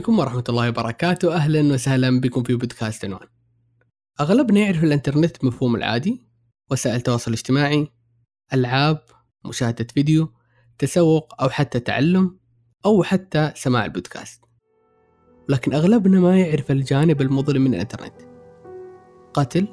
عليكم ورحمة الله وبركاته. أهلا وسهلا بكم في بودكاست عنوان. أغلبنا يعرف الإنترنت مفهوم العادي وسائل التواصل الاجتماعي ألعاب مشاهدة فيديو تسوق أو حتى تعلم أو حتى سماع البودكاست. لكن أغلبنا ما يعرف الجانب المظلم من الإنترنت. قتل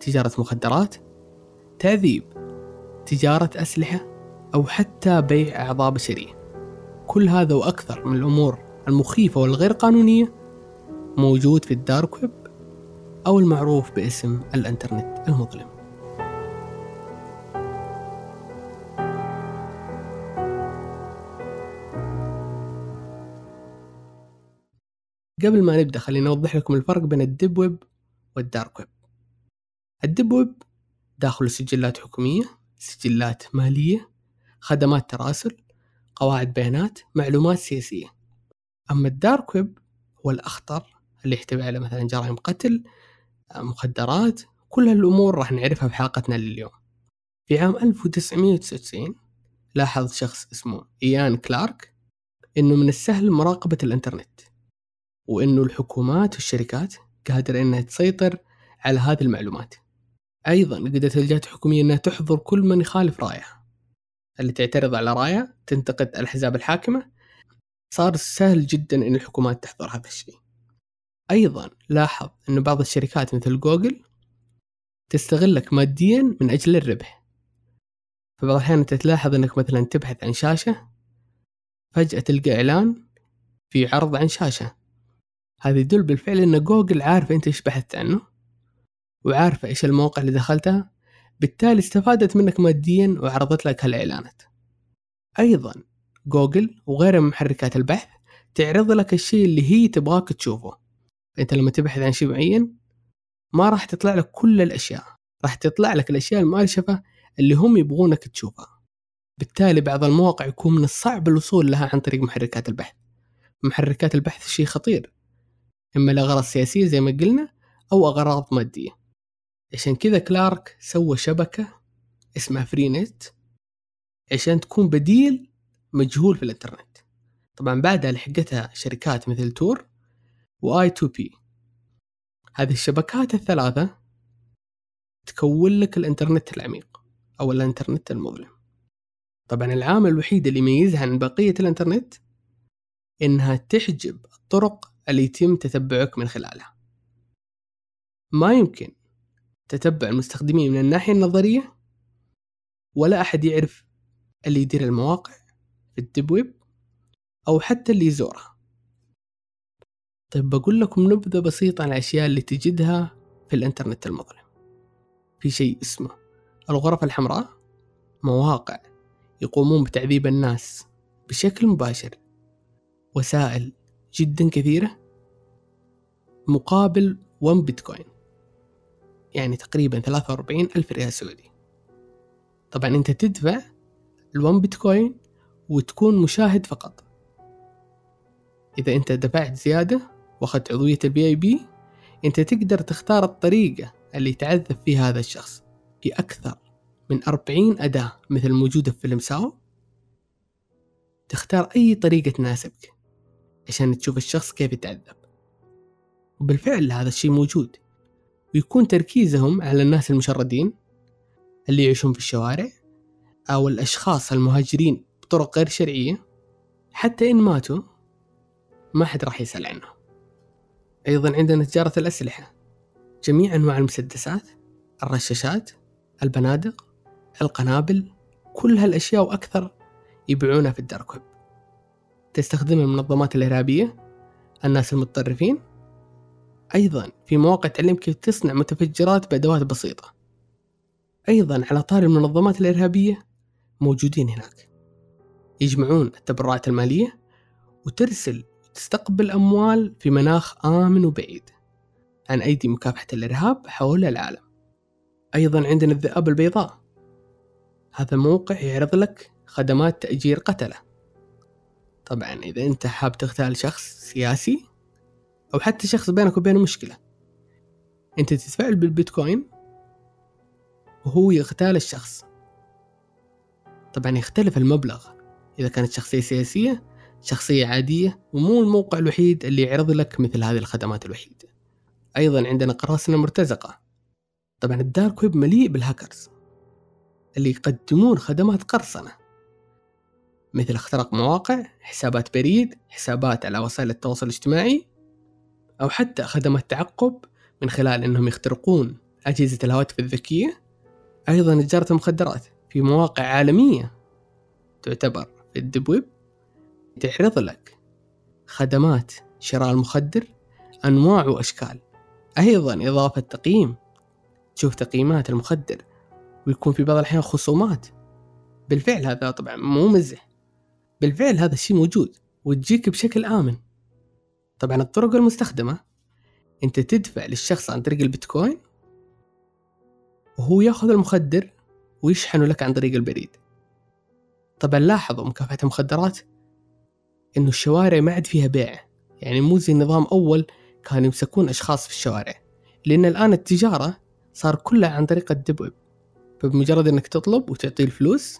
تجارة مخدرات تعذيب تجارة أسلحة أو حتى بيع أعضاء بشرية. كل هذا وأكثر من الأمور المخيفة والغير قانونية موجود في ال dark web أو المعروف باسم الإنترنت المظلم. قبل ما نبدأ خلينا نوضح لكم الفرق بين ال deep web وال dark web ال deep web داخل سجلات حكومية سجلات مالية خدمات تراسل قواعد بيانات معلومات سياسية. أما ال dark web هو الأخطر اللي يحتوي على مثلا جرائم قتل مخدرات كل هالأمور راح نعرفها في حلقتنا لليوم. في عام 1999 لاحظ شخص اسمه إيان كلارك إنه من السهل مراقبة الإنترنت وإنه الحكومات والشركات قادرة إنها تسيطر على هذه المعلومات. أيضا قدرت الجهات الحكومية إنها تحضر كل من يخالف رأيها. اللي تعترض على راية تنتقد الأحزاب الحاكمة صار سهل جدا إن الحكومات تحضر هذا الشيء. أيضا لاحظ أن بعض الشركات مثل جوجل تستغلك ماديا من أجل الربح. فبعض الأحيان أنت تلاحظ أنك مثلا تبحث عن شاشة فجأة تلقى إعلان في عرض عن شاشة. هذا يدل بالفعل أن جوجل عارفة أنت إيش بحثت عنه وعارفة إيش الموقع اللي دخلتها بالتالي استفادت منك ماديا وعرضت لك هالإعلانات. أيضا جوجل وغيرها من محركات البحث تعرض لك الشيء اللي هي تبغاك تشوفه. أنت لما تبحث عن شيء معين ما راح تطلع لك كل الأشياء راح تطلع لك الأشياء المارشفة اللي هم يبغونك تشوفها. بالتالي بعض المواقع يكون من الصعب الوصول لها عن طريق محركات البحث. محركات البحث شيء خطير إما لأغراض سياسية زي ما قلنا أو أغراض مادية. عشان كذا كلارك سوى شبكة اسمها Freenet عشان تكون بديل مجهول في الإنترنت. طبعا بعدها لحقتها شركات مثل Tor و I2P. هذه الشبكات الثلاثة تكون لك الإنترنت العميق أو الإنترنت المظلم. طبعا العامل الوحيد اللي يميزها عن بقية الإنترنت إنها تحجب الطرق اللي يتم تتبعك من خلالها. ما يمكن تتبع المستخدمين من الناحية النظرية ولا أحد يعرف اللي يدير المواقع الديب ويب أو حتى اللي يزورها طيب بقول لكم نبذة بسيطة عن الأشياء اللي تجدها في الإنترنت المظلم. في شيء اسمه الغرف الحمراء مواقع يقومون بتعذيب الناس بشكل مباشر وسائل جدا كثيرة مقابل 1 بيتكوين يعني تقريبا 43 ألف ريال سعودي. طبعا أنت تدفع ال1 بيتكوين وتكون مشاهد فقط. إذا أنت دفعت زيادة وأخذت عضوية ال VIP أنت تقدر تختار الطريقة اللي تعذب فيها هذا الشخص في أكثر من 40 أداة مثل موجودة في فيلم Saw. تختار أي طريقة تناسبك عشان تشوف الشخص كيف يتعذب. وبالفعل هذا الشيء موجود. ويكون تركيزهم على الناس المشردين اللي يعيشون في الشوارع أو الأشخاص المهاجرين بطرق غير شرعية حتى إن ماتوا ما حد راح يسأل عنهم. أيضا عندنا تجارة الأسلحة. جميع أنواع المسدسات الرشاشات البنادق القنابل كل هالأشياء وأكثر يبيعونها في الدارك ويب تستخدمها المنظمات الإرهابية الناس المتطرفين. أيضا في مواقع تعلمك كيف تصنع متفجرات بأدوات بسيطة. أيضا على طار المنظمات الإرهابية موجودين هناك. يجمعون التبرعات المالية وترسل وتستقبل أموال في مناخ آمن وبعيد عن أيدي مكافحة الإرهاب حول العالم. أيضا عندنا الذئاب البيضاء. هذا موقع يعرض لك خدمات تأجير قتلة. طبعا إذا أنت حاب تغتال شخص سياسي أو حتى شخص بينك وبينه مشكلة أنت تتفاعل بالبيتكوين وهو يغتال الشخص. طبعا يختلف المبلغ إذا كانت شخصية سياسية شخصية عادية ومو الموقع الوحيد اللي يعرض لك مثل هذه الخدمات الوحيدة. أيضا عندنا قراصنة مرتزقة. طبعا الدارك ويب مليء بالهاكرز اللي يقدمون خدمات قرصنة. مثل اختراق مواقع حسابات بريد حسابات على وسائل التواصل الاجتماعي أو حتى خدمات تعقب من خلال أنهم يخترقون أجهزة الهواتف الذكية. أيضا تجارة المخدرات في مواقع عالمية تعتبر في الدب ويب تعرض لك. خدمات شراء المخدر أنواع وأشكال. أيضا إضافة تقييم. تشوف تقييمات المخدر ويكون في بعض الأحيان خصومات. بالفعل هذا طبعا مو مزح. بالفعل هذا الشيء موجود وتجيك بشكل آمن. طبعا الطرق المستخدمة. أنت تدفع للشخص عن طريق البيتكوين وهو يأخذ المخدر ويشحنه لك عن طريق البريد. طبعا لاحظوا مكافحة المخدرات إنه الشوارع ما عاد فيها بيع. يعني مو زي النظام أول كانوا يمسكون أشخاص في الشوارع. لأن الآن التجارة صار كلها عن طريق الدب فبمجرد إنك تطلب وتعطيه الفلوس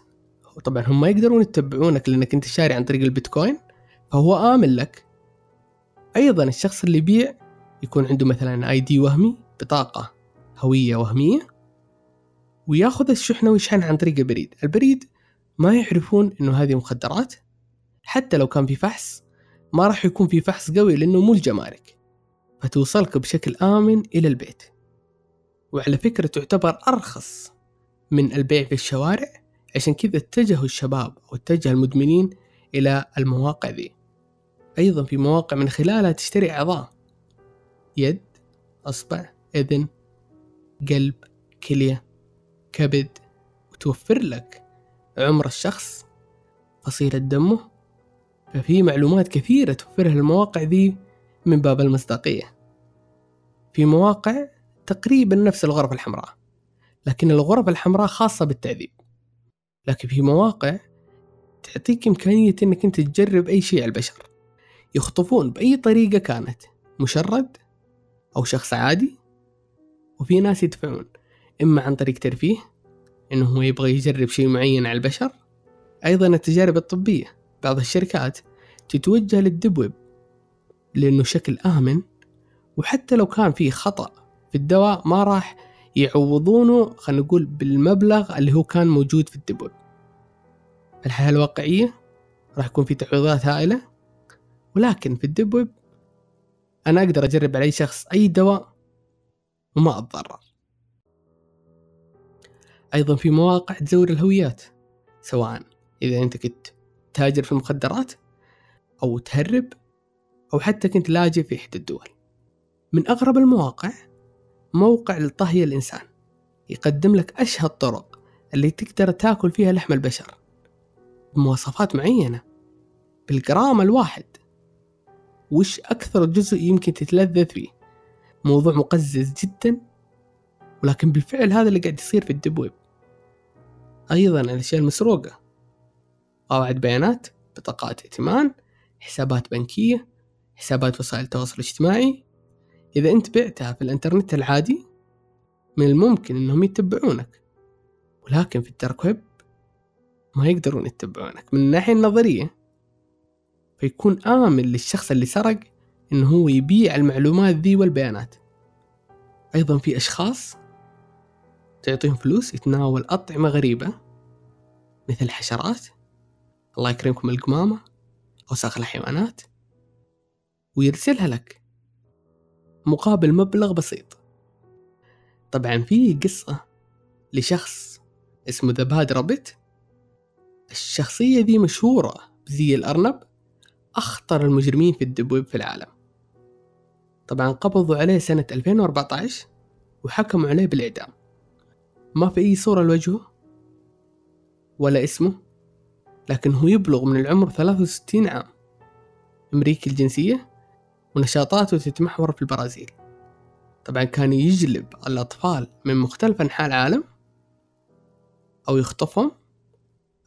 وطبعا هم ما يقدرون يتبعونك لأنك أنت شاري عن طريق البيتكوين فهو آمن لك. أيضا الشخص اللي يبيع يكون عنده مثلا آي دي وهمي بطاقة هوية وهمية وياخذ الشحنة ويشحنها عن طريق البريد. البريد ما يعرفون إنه هذه مخدرات؟ حتى لو كان في فحص ما راح يكون في فحص قوي لأنه مو الجمارك. فتوصلك بشكل آمن إلى البيت. وعلى فكرة تعتبر أرخص من البيع في الشوارع عشان كذا اتجهوا الشباب واتجه المدمنين إلى المواقع ذي. أيضا في مواقع من خلالها تشتري أعضاء. يد أصبع إذن قلب كلية كبد وتوفر لك عمر الشخص فصيلة دمه ففي معلومات كثيرة توفرها المواقع ذي من باب المصداقية. في مواقع تقريبا نفس الغرف الحمراء لكن الغرف الحمراء خاصة بالتعذيب. لكن في مواقع تعطيك إمكانية أنك أنت تجرب أي شيء على البشر. يخطفون بأي طريقة كانت مشرد أو شخص عادي وفي ناس يدفعون إما عن طريق ترفيه إنه هو يبغى يجرب شيء معين على البشر. أيضا التجارب الطبية. بعض الشركات تتوجه لل deep web لأنه شكل آمن وحتى لو كان في خطأ في الدواء ما راح يعوضونه خلينا نقول بالمبلغ اللي هو كان موجود في ال deep web في الحياة الواقعية راح يكون في تعويضات هائلة ولكن في ال deep web أنا أقدر أجرب على أي شخص أي دواء وما أتضرر. أيضا في مواقع تزور الهويات سواء إذا أنت كنت تاجر في المخدرات أو تهرب أو حتى كنت لاجئ في إحدى الدول. من أغرب المواقع موقع لطهي الإنسان يقدم لك أشهى الطرق اللي تقدر تاكل فيها لحم البشر بمواصفات معينة بالجرام الواحد. وش أكثر جزء يمكن تتلذذ فيه؟ موضوع مقزز جدا ولكن بالفعل هذا اللي قاعد يصير في ال deep web أيضا الأشياء المسروقة. قواعد بيانات بطاقات ائتمان حسابات بنكية حسابات وسائل التواصل الاجتماعي. إذا أنت بعتها في الإنترنت العادي من الممكن أنهم يتبعونك. ولكن في ال dark web ما يقدرون يتبعونك. من الناحية النظرية فيكون آمن للشخص اللي سرق إنه هو يبيع المعلومات ذي والبيانات. أيضا في أشخاص تعطيهم فلوس يتناول أطعمة غريبة. مثل الحشرات الله يكرمكم القمامة أوساخ الحيوانات. ويرسلها لك. مقابل مبلغ بسيط. طبعا في قصة لشخص اسمه The Bad Rabbit الشخصية ذي مشهورة بزي الأرنب. أخطر المجرمين في ال deep web في العالم. طبعا قبضوا عليه سنة 2014 وحكموا عليه بالإعدام. ما في أي صورة لوجهه ولا اسمه لكن هو يبلغ من العمر 63 عام. أمريكي الجنسية ونشاطاته تتمحور في البرازيل. طبعا كان يجلب الأطفال من مختلف أنحاء العالم أو يخطفهم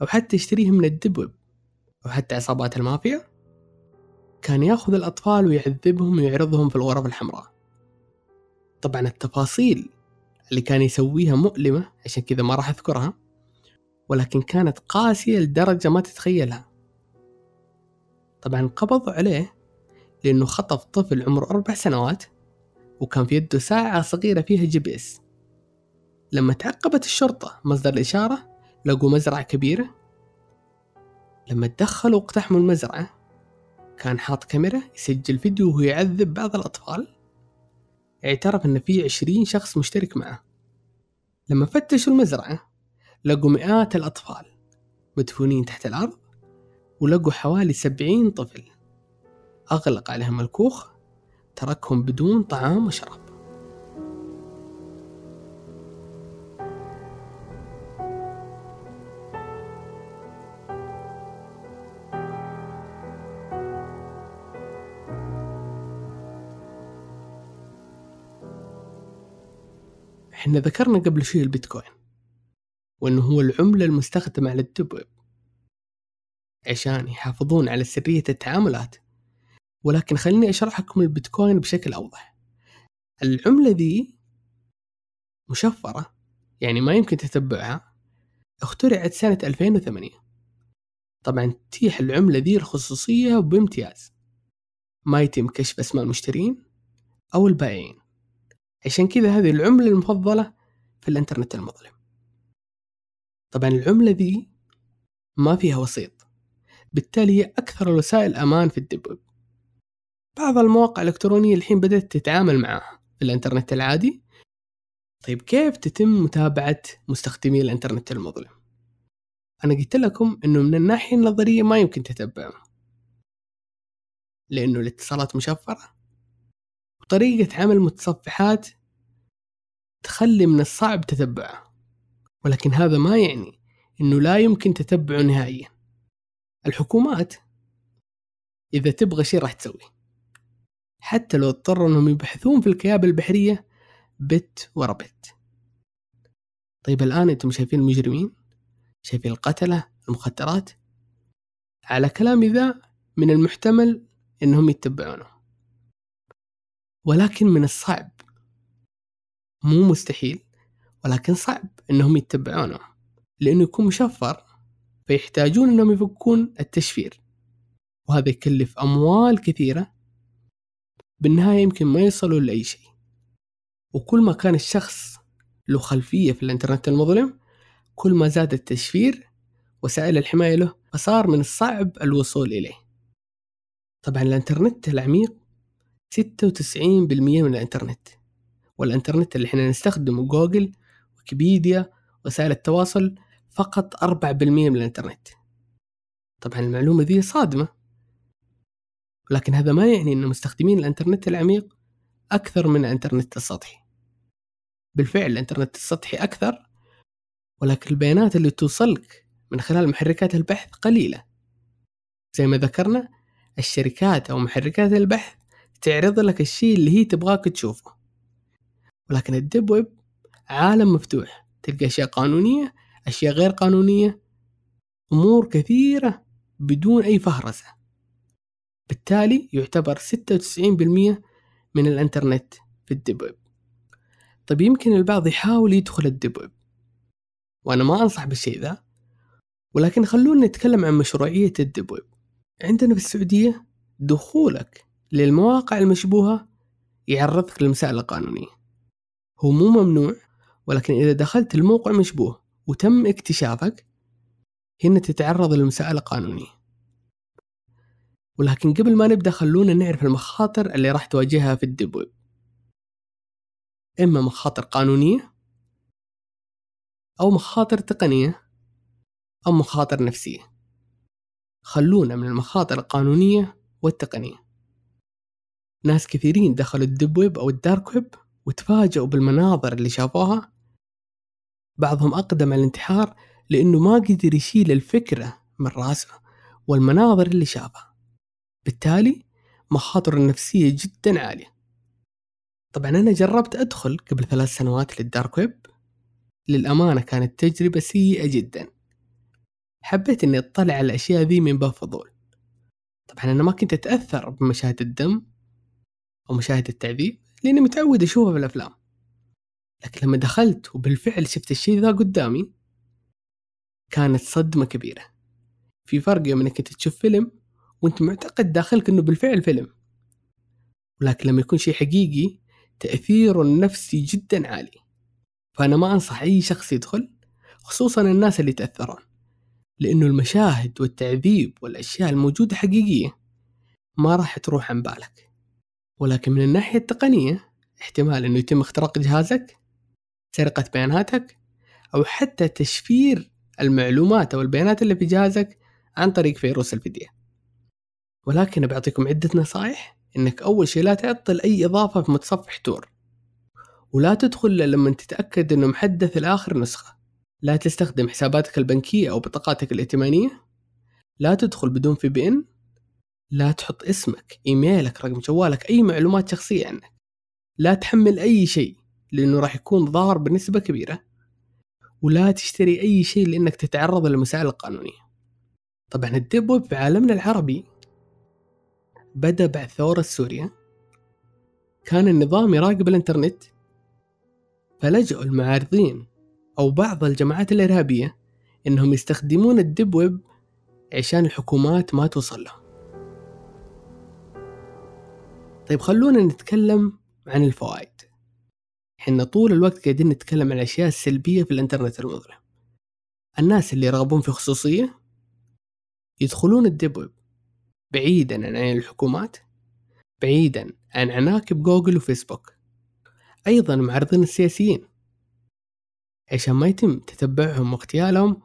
أو حتى يشتريهم من الدب ويب أو حتى عصابات المافيا. كان يأخذ الأطفال ويعذبهم ويعرضهم في الغرف الحمراء. طبعا التفاصيل اللي كان يسويها مؤلمة عشان كذا ما راح أذكرها ولكن كانت قاسية لدرجة ما تتخيلها. طبعا قبضوا عليه لأنه خطف طفل عمره أربع سنوات وكان في يده ساعة صغيرة فيها GPS. لما تعقبت الشرطة مصدر الإشارة لقوا مزرعة كبيرة. لما تدخلوا واقتحموا المزرعة كان حاط كاميرا يسجل فيديو وهو يعذب بعض الأطفال. اعترف أن في عشرين شخص مشترك معه. لما فتشوا المزرعة لقوا مئات الأطفال مدفونين تحت الأرض ولقوا حوالي سبعين طفل. أغلق عليهم الكوخ تركهم بدون طعام وشراب. إحنا ذكرنا قبل شوي البيتكوين وإنه هو العملة المستخدمة على الدب ويب عشان يحافظون على سرية التعاملات. ولكن خليني أشرح لكم البيتكوين بشكل أوضح. العملة ذي مشفرة يعني ما يمكن تتبعها اخترعت سنة 2008 طبعا تتيح العملة ذي الخصوصية بامتياز. ما يتم كشف أسماء المشترين أو البائعين. عشان كذا هذه العملة المفضلة في الإنترنت المظلم. طبعا العملة ذي ما فيها وسيط بالتالي هي أكثر الوسائل أمان في الديب ويب. بعض المواقع الإلكترونية الحين بدأت تتعامل معها في الإنترنت العادي. طيب كيف تتم متابعة مستخدمي الإنترنت المظلم؟ أنا قلت لكم إنه من الناحية النظرية ما يمكن تتبعهم لأنه الاتصالات مشفرة. وطريقة عمل متصفحات تخلي من الصعب تتبعه ولكن هذا ما يعني إنه لا يمكن تتبعه نهائيا. الحكومات إذا تبغى شيء راح تسويه حتى لو اضطروا إنهم يبحثون في الكيابة البحرية بت ورا بت. طيب الآن أنتم شايفين المجرمين؟ شايفين القتلة المخدرات؟ على كلامي ذا من المحتمل إنهم يتبعونه. ولكن من الصعب. مو مستحيل ولكن صعب إنهم يتبعونه لأنه يكون مشفر فيحتاجون إنهم يفكون التشفير. وهذا يكلف أموال كثيرة. بالنهاية يمكن ما يصلوا لأي شيء. وكل ما كان الشخص له خلفية في الإنترنت المظلم كل ما زاد التشفير وسائل الحماية له فصار من الصعب الوصول إليه. طبعا الإنترنت العميق 96% من الإنترنت والإنترنت اللي إحنا نستخدمه جوجل ويكيبيديا وسائل التواصل فقط 4% من الإنترنت. طبعا المعلومة ذي صادمة. لكن هذا ما يعني أن مستخدمين الإنترنت العميق أكثر من الإنترنت السطحي. بالفعل الإنترنت السطحي أكثر ولكن البيانات اللي توصلك من خلال محركات البحث قليلة. زي ما ذكرنا الشركات أو محركات البحث تعرض لك الشيء اللي هي تبغاك تشوفه. ولكن الديب ويب عالم مفتوح. تلقى أشياء قانونية أشياء غير قانونية أمور كثيرة بدون أي فهرسة. بالتالي يعتبر 96% من الإنترنت في ال deep web. طيب يمكن البعض يحاول يدخل ال deep web. وأنا ما أنصح بالشيء ذا. ولكن خلونا نتكلم عن مشروعية ال deep web. عندنا في السعودية دخولك للمواقع المشبوهة يعرضك للمسائل القانونية. هو مو ممنوع ولكن إذا دخلت الموقع مشبوه وتم اكتشافك هنا تتعرض للمسائل القانونية. ولكن قبل ما نبدأ خلونا نعرف المخاطر اللي راح تواجهها في ال deep web. إما مخاطر قانونية أو مخاطر تقنية أو مخاطر نفسية. خلونا من المخاطر القانونية والتقنية. ناس كثيرين دخلوا ال deep web أو ال dark web وتفاجأوا بالمناظر اللي شافوها. بعضهم أقدم على الانتحار لأنه ما قدر يشيل الفكرة من راسه والمناظر اللي شافها. بالتالي مخاطر النفسية جدا عالية. طبعا أنا جربت أدخل قبل ثلاث سنوات للدارك ويب. للأمانة كانت تجربة سيئة جدا. حبيت إني أطلع على الأشياء ذي من باب فضول. طبعا أنا ما كنت أتأثر بمشاهد الدم أو مشاهد التعذيب لأني متعود أشوفه في الأفلام. لكن لما دخلت وبالفعل شفت الشيء ذا قدامي كانت صدمة كبيرة. في فرق يوم إنك تشوف فيلم وأنت معتقد داخلك إنه بالفعل فيلم. ولكن لما يكون شيء حقيقي تأثيره النفسي جدا عالي. فأنا ما أنصح أي شخص يدخل خصوصا الناس اللي يتأثرون. لأنه المشاهد والتعذيب والأشياء الموجودة حقيقية ما راح تروح عن بالك. ولكن من الناحية التقنية احتمال أنه يتم اختراق جهازك سرقة بياناتك أو حتى تشفير المعلومات أو البيانات اللي في جهازك عن طريق فيروس الفدية ولكن بعطيكم عدة نصائح إنك أول شيء لا تعطل أي إضافة في متصفح تور ولا تدخل لما تتأكد إنه محدث لآخر نسخة. لا تستخدم حساباتك البنكية أو بطاقاتك الائتمانية. لا تدخل بدون VPN. لا تحط اسمك إيميلك رقم جوالك أي معلومات شخصية عنك. لا تحمل أي شيء لأنه راح يكون ضار بنسبة كبيرة. ولا تشتري أي شيء لأنك تتعرض للمسائل القانونية. طبعا ال deep web في عالمنا العربي بدأ بعد ثورة سوريا. كان النظام يراقب الإنترنت. فلجأوا المعارضين أو بعض الجماعات الإرهابية إنهم يستخدمون ال deep web عشان الحكومات ما توصل له طيب خلونا نتكلم عن الفوائد. إحنا طول الوقت قاعدين نتكلم عن الأشياء السلبية في الإنترنت المظلم. الناس اللي يرغبون في خصوصية يدخلون ال deep web بعيدا عن الحكومات بعيدا عن عناكب جوجل وفيسبوك أيضا المعارضين السياسيين. عشان ما يتم تتبعهم واغتيالهم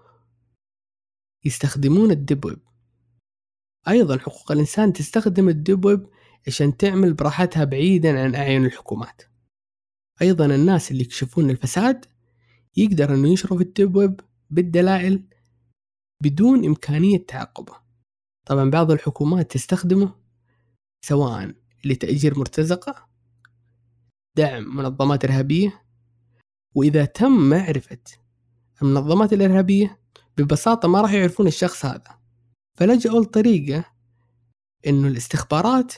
يستخدمون ال deep web. أيضا حقوق الإنسان تستخدم ال deep web عشان تعمل براحتها بعيدا عن أعين الحكومات. أيضا الناس اللي يكشفون الفساد يقدر أنه ينشروا في ال deep web بالدلائل بدون إمكانية تعقبه. طبعا بعض الحكومات تستخدمه سواء لتأجير مرتزقة دعم منظمات إرهابية وإذا تم معرفة المنظمات الإرهابية ببساطة ما راح يعرفون الشخص هذا. فلجأوا لطريقة إنه الاستخبارات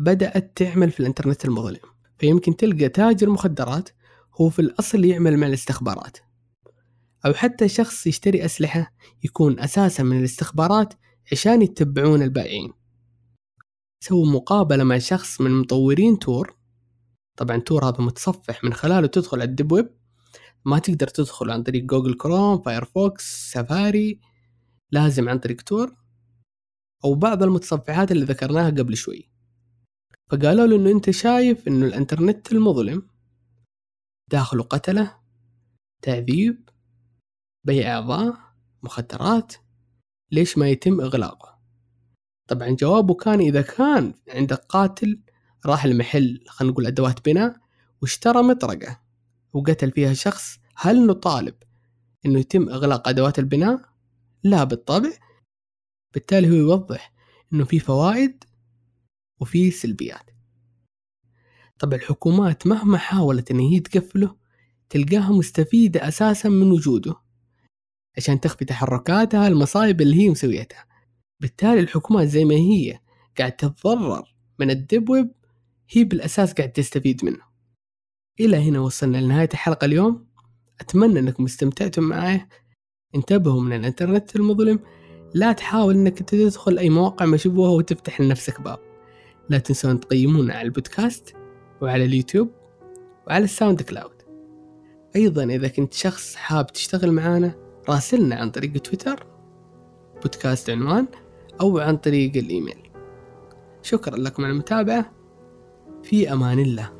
بدأت تعمل في الإنترنت المظلم فيمكن تلقى تاجر مخدرات هو في الأصل يعمل مع الاستخبارات. أو حتى شخص يشتري أسلحة يكون أساسا من الاستخبارات عشان يتبعون البائعين. سووا مقابلة مع شخص من مطورين Tor. طبعا Tor هذا متصفح من خلاله تدخل على ال deep web. ما تقدر تدخل عن طريق Google Chrome Firefox Safari لازم عن طريق Tor. أو بعض المتصفحات اللي ذكرناها قبل شوي. فقالوا له إنه أنت شايف إنه الإنترنت المظلم. داخله قتلة تعذيب بيع أعضاء مخدرات. ليش ما يتم إغلاقه؟ طبعا جوابه كان إذا كان عندك قاتل راح المحل خلينا نقول أدوات بناء واشترى مطرقة وقتل فيها شخص هل نطالب إنه يتم إغلاق أدوات البناء؟ لا بالطبع. بالتالي هو يوضح إنه في فوائد وفي سلبيات. طبعا الحكومات مهما حاولت إن هي تقفله تلقاها مستفيدة أساسا من وجوده عشان تخفي تحركاتها المصايب اللي هي مسويتها. بالتالي الحكومات زي ما هي قاعد تتضرر من ال deep web هي بالأساس قاعد تستفيد منه. إلى هنا وصلنا لنهاية الحلقة اليوم. أتمنى أنكم استمتعتم معي. انتبهوا من الإنترنت المظلم. لا تحاول أنك تدخل أي مواقع مشبوهة وتفتح لنفسك باب. لا تنسون تقيمونا على البودكاست وعلى اليوتيوب وعلى ال SoundCloud. أيضا إذا كنت شخص حاب تشتغل معانا راسلنا عن طريق تويتر بودكاست عنوان أو عن طريق الإيميل. شكرا لكم على المتابعة. في أمان الله.